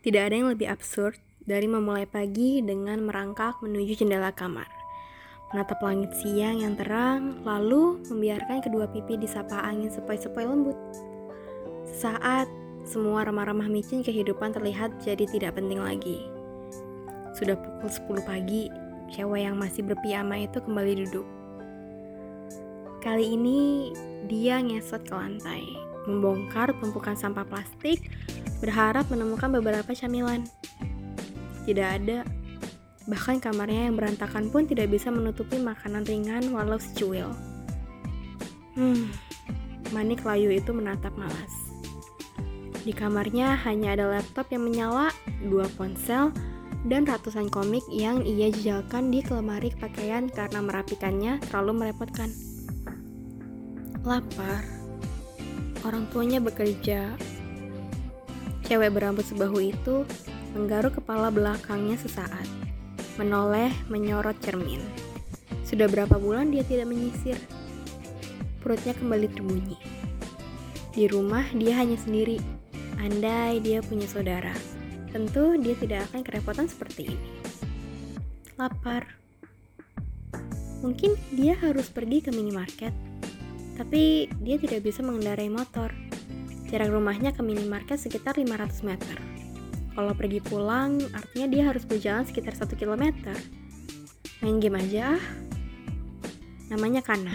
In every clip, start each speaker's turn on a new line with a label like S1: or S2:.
S1: Tidak ada yang lebih absurd dari memulai pagi dengan merangkak menuju jendela kamar. Menatap langit siang yang terang, lalu membiarkan kedua pipi disapa angin sepoi-sepoi lembut. Sesaat, semua ramah-ramah micin kehidupan terlihat jadi tidak penting lagi. Sudah pukul 10 pagi, cewek yang masih berpiyama itu kembali duduk. Kali ini, dia ngesot ke lantai, membongkar tumpukan sampah plastik, berharap menemukan beberapa camilan. Tidak ada. Bahkan kamarnya yang berantakan pun tidak bisa menutupi makanan ringan walau secuil. Hmm, manik layu itu menatap malas. Di kamarnya hanya ada laptop yang menyala, dua ponsel, dan ratusan komik yang ia jejalkan di kelemari pakaian karena merapikannya terlalu merepotkan. Lapar. Orang tuanya bekerja. Cewek berambut sebahu itu menggaruk kepala belakangnya sesaat. Menoleh, menyorot cermin. Sudah berapa bulan dia tidak menyisir. Perutnya kembali terbunyi. Di rumah dia hanya sendiri. Andai dia punya saudara, tentu dia tidak akan kerepotan seperti ini. Lapar. Mungkin dia harus pergi ke minimarket tapi dia tidak bisa mengendarai motor. Jarak rumahnya ke minimarket sekitar 500 meter. Kalau pergi pulang, artinya dia harus berjalan sekitar 1 km. Main game aja ah. Namanya Kana.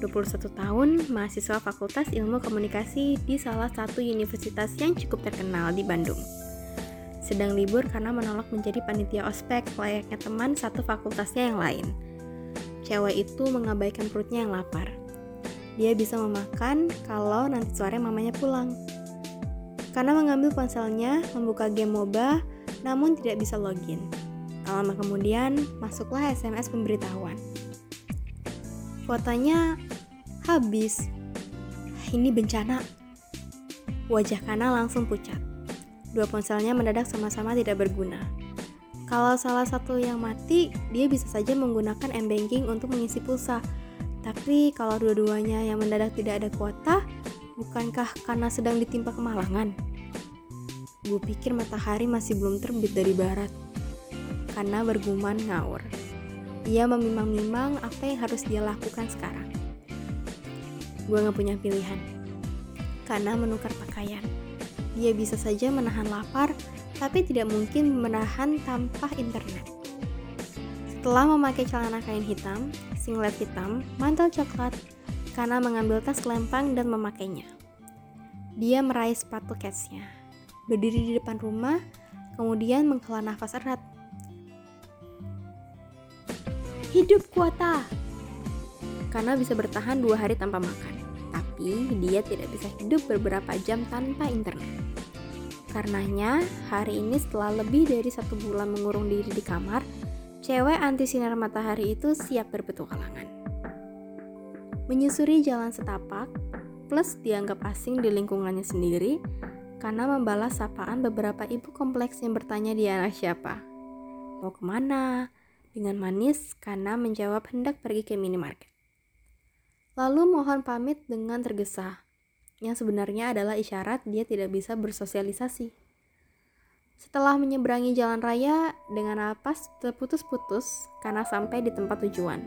S1: 21 tahun, mahasiswa Fakultas Ilmu Komunikasi di salah satu universitas yang cukup terkenal di Bandung. Sedang libur karena menolak menjadi panitia ospek layaknya teman satu fakultasnya yang lain. Cewek itu mengabaikan perutnya yang lapar dia bisa memakan kalau nanti sore mamanya pulang. Karena mengambil ponselnya, membuka game MOBA, namun tidak bisa login. Tak lama kemudian, masuklah SMS pemberitahuan. Fotonya habis. Ini bencana. Wajah Kana langsung pucat. Dua ponselnya mendadak sama-sama tidak berguna. Kalau salah satu yang mati, dia bisa saja menggunakan m-banking untuk mengisi pulsa, tapi kalau dua-duanya yang mendadak tidak ada kuota, bukankah karena sedang ditimpa kemalangan? Gue pikir matahari masih belum terbit dari barat. Karena bergumam ngawur. Ia memimang-mimang apa yang harus dia lakukan sekarang. Gue gak punya pilihan. Karena menukar pakaian. Dia bisa saja menahan lapar, tapi tidak mungkin menahan tanpa internet. Setelah memakai celana kain hitam, singlet hitam, mantel coklat, karena mengambil tas lempang dan memakainya. Dia meraih sepatu catsnya, berdiri di depan rumah, kemudian menghela nafas erat. Hidup kuota! Karena bisa bertahan dua hari tanpa makan, tapi dia tidak bisa hidup beberapa jam tanpa internet. Karenanya, hari ini setelah lebih dari satu bulan mengurung diri di kamar, cewek anti sinar matahari itu siap berpetualangan. Menyusuri jalan setapak, plus dianggap asing di lingkungannya sendiri, karena membalas sapaan beberapa ibu kompleks yang bertanya dia anak siapa. Mau ke mana? Dengan manis, karena menjawab hendak pergi ke minimarket. Lalu mohon pamit dengan tergesa, yang sebenarnya adalah isyarat dia tidak bisa bersosialisasi. Setelah menyeberangi jalan raya dengan napas terputus-putus karena sampai di tempat tujuan.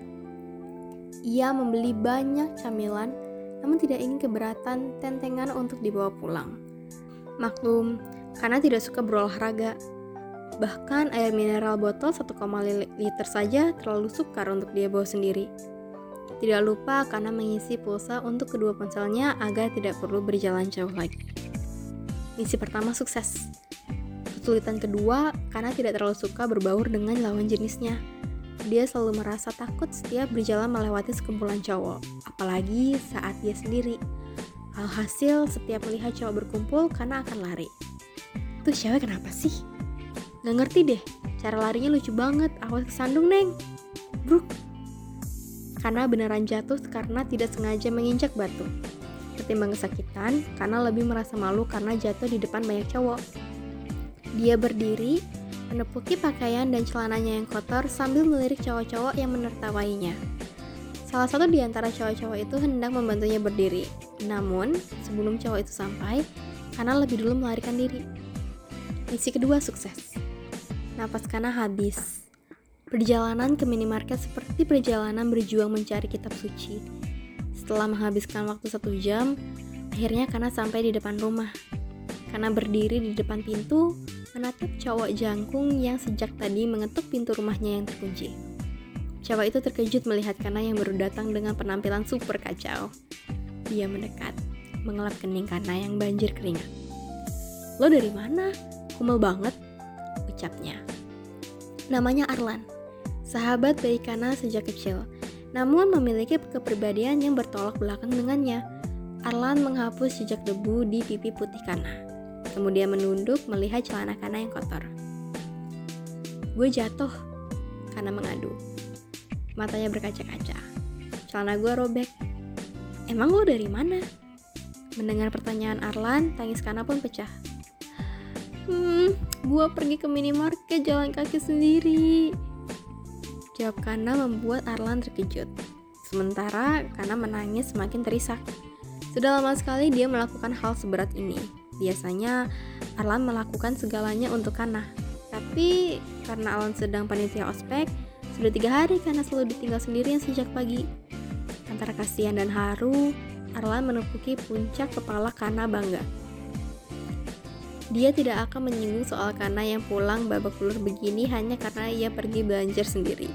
S1: Ia membeli banyak camilan namun tidak ingin keberatan tentengan untuk dibawa pulang. Maklum, karena tidak suka berolahraga. Bahkan air mineral botol 1,5 liter saja terlalu sukar untuk dia bawa sendiri. Tidak lupa karena mengisi pulsa untuk kedua ponselnya agar tidak perlu berjalan jauh lagi. Misi pertama sukses Kesulitan kedua, karena tidak terlalu suka berbaur dengan lawan jenisnya. Dia selalu merasa takut setiap berjalan melewati sekumpulan cowok, apalagi saat dia sendiri. Alhasil, setiap melihat cowok berkumpul karena akan lari. Tuh cewek kenapa sih? Gak ngerti deh, cara larinya lucu banget, awas kesandung neng. Bruk. Karena beneran jatuh karena tidak sengaja menginjak batu. Ketimbang kesakitan, karena lebih merasa malu karena jatuh di depan banyak cowok. Dia berdiri, menepuki pakaian dan celananya yang kotor sambil melirik cowok-cowok yang menertawainya. Salah satu di antara cowok-cowok itu hendak membantunya berdiri. Namun, sebelum cowok itu sampai, karena lebih dulu melarikan diri. Misi kedua sukses. Napas Kana habis. Perjalanan ke minimarket seperti perjalanan berjuang mencari kitab suci. Setelah menghabiskan waktu satu jam, akhirnya Kana sampai di depan rumah. Kana berdiri di depan pintu, menatap cowok jangkung yang sejak tadi mengetuk pintu rumahnya yang terkunci. Cowok itu terkejut melihat Kana yang baru datang dengan penampilan super kacau. Dia mendekat, mengelap kening Kana yang banjir keringat. Lo dari mana? Kumel banget, ucapnya. Namanya Arlan sahabat baik Kana sejak kecil, namun memiliki kepribadian yang bertolak belakang dengannya. Arlan menghapus jejak debu di pipi putih Kana, kemudian menunduk melihat celana Kana yang kotor. Gue jatuh, Kana mengadu. Matanya berkaca-kaca. Celana gue robek. Emang lo dari mana? Mendengar pertanyaan Arlan, tangis Kana pun pecah. Hmm, gue pergi ke minimarket jalan kaki sendiri. Jawab Kana membuat Arlan terkejut. Sementara Kana menangis semakin terisak. Sudah lama sekali dia melakukan hal seberat ini. Biasanya Arlan melakukan segalanya untuk Kana. Tapi karena Arlan sedang panitia ospek, sudah tiga hari Kana selalu ditinggal sendirian sejak pagi. Antara kasihan dan haru, Arlan menepuki puncak kepala Kana bangga. Dia tidak akan menyinggung soal Kana yang pulang babak belur begini hanya karena ia pergi belajar sendiri.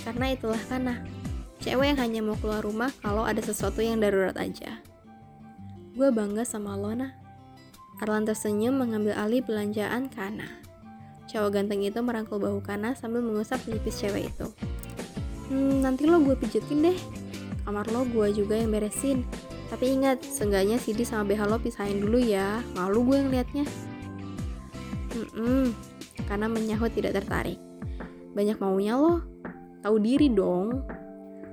S1: Karena itulah Kana, cewek yang hanya mau keluar rumah kalau ada sesuatu yang darurat aja. Gue bangga sama lo, Arlan tersenyum mengambil alih belanjaan Kana. Cowok ganteng itu merangkul bahu Kana sambil mengusap pelipis cewek itu. Hmm, nanti lo gue pijetin deh. Kamar lo gue juga yang beresin. Tapi ingat, seenggaknya CD sama BH lo pisahin dulu ya. Malu gue yang liatnya. Hmm, karena menyahut tidak tertarik. Banyak maunya lo. Tahu diri dong.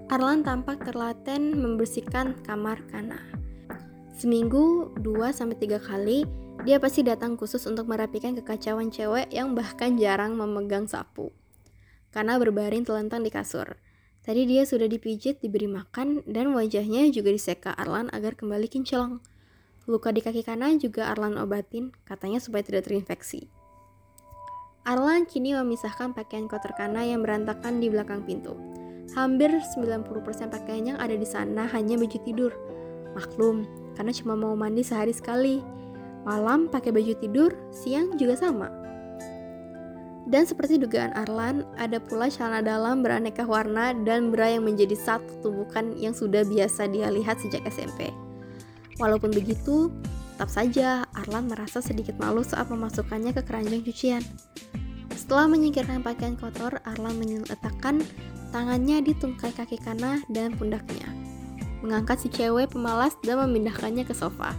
S1: Arlan tampak terlaten membersihkan kamar Kana. Seminggu 2-3 kali, dia pasti datang khusus untuk merapikan kekacauan cewek yang bahkan jarang memegang sapu. Karena berbaring telentang di kasur. Tadi dia sudah dipijit, diberi makan, dan wajahnya juga diseka Arlan agar kembali kinclong. Luka di kaki kanan juga Arlan obatin, katanya supaya tidak terinfeksi. Arlan kini memisahkan pakaian kotor Kana yang berantakan di belakang pintu. Hampir 90% pakaian yang ada di sana hanya baju tidur. Maklum, karena cuma mau mandi sehari sekali. Malam pakai baju tidur, siang juga sama. Dan seperti dugaan Arlan, ada pula celana dalam beraneka warna dan bra yang menjadi satu tumbukan yang sudah biasa dia lihat sejak SMP. Walaupun begitu, tetap saja Arlan merasa sedikit malu saat memasukkannya ke keranjang cucian. Setelah menyingkirkan pakaian kotor, Arlan meletakkan tangannya di tungkai kaki kanan dan pundaknya. Mengangkat si cewek pemalas dan memindahkannya ke sofa.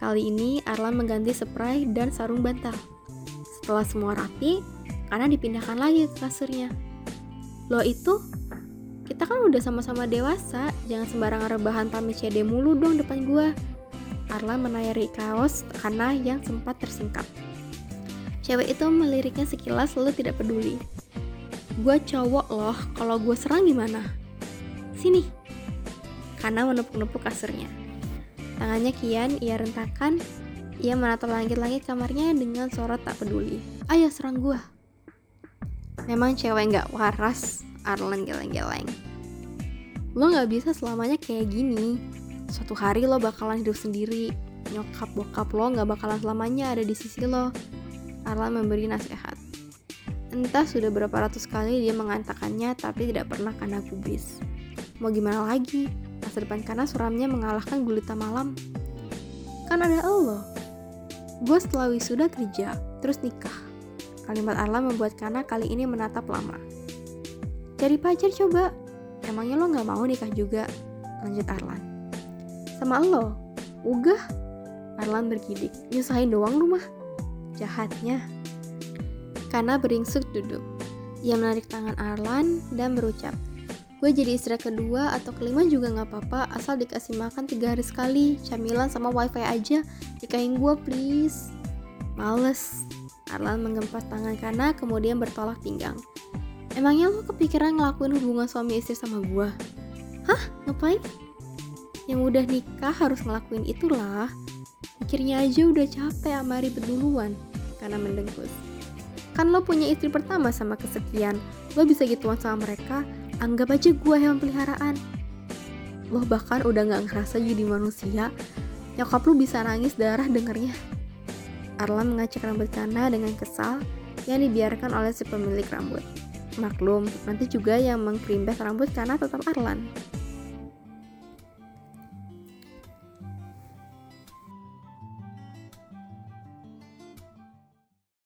S1: Kali ini Arlan mengganti spray dan sarung bantal. Setelah semua rapi, karena dipindahkan lagi ke kasurnya. Lo itu, kita kan udah sama-sama dewasa, jangan sembarangan rebahan pamit CD mulu dong depan gua. Arlan menayari kaos karena yang sempat tersingkap. Cewek itu meliriknya sekilas lalu tidak peduli. Gua cowok loh, kalau gua serang gimana? Sini. Karena menepuk-nepuk kasurnya. Tangannya kian ia rentakan, ia menatap langit-langit kamarnya dengan sorot tak peduli. Ayo serang gua. Memang cewek nggak waras, Arlen geleng-geleng. Lo nggak bisa selamanya kayak gini. Suatu hari lo bakalan hidup sendiri. Nyokap bokap lo nggak bakalan selamanya ada di sisi lo. Arlan memberi nasihat. Entah sudah berapa ratus kali dia mengatakannya, tapi tidak pernah karena gubris. Mau gimana lagi? Masa depan karena suramnya mengalahkan gulita malam. Kan ada Allah. Gue setelah wisuda kerja, terus nikah Kalimat Arlan membuat Kana kali ini menatap lama. Cari pacar coba. Emangnya lo gak mau nikah juga? Lanjut Arlan. Sama lo? Ugah? Arlan bergidik. Nyusahin doang rumah. Jahatnya. Kana beringsut duduk. Ia menarik tangan Arlan dan berucap, Gue jadi istri kedua atau kelima juga gak apa-apa asal dikasih makan tiga hari sekali, camilan sama wifi aja. Nikahin gue please. Males. Arlan menggempes tangan Kana kemudian bertolak pinggang. Emangnya lo kepikiran ngelakuin hubungan suami istri sama gua? Hah? Ngapain? Yang udah nikah harus ngelakuin itulah. Mikirnya aja udah capek sama ribet duluan. karena mendengkus. Kan lo punya istri pertama sama kesekian, lo bisa gituan sama mereka, anggap aja gue hewan peliharaan. Lo bahkan udah gak ngerasa jadi manusia, nyokap lo bisa nangis darah dengernya. Arlan mengacak rambut Kana dengan kesal yang dibiarkan oleh si pemilik rambut. Maklum, nanti juga yang mengkrimbes rambut Kana tetap Arlan.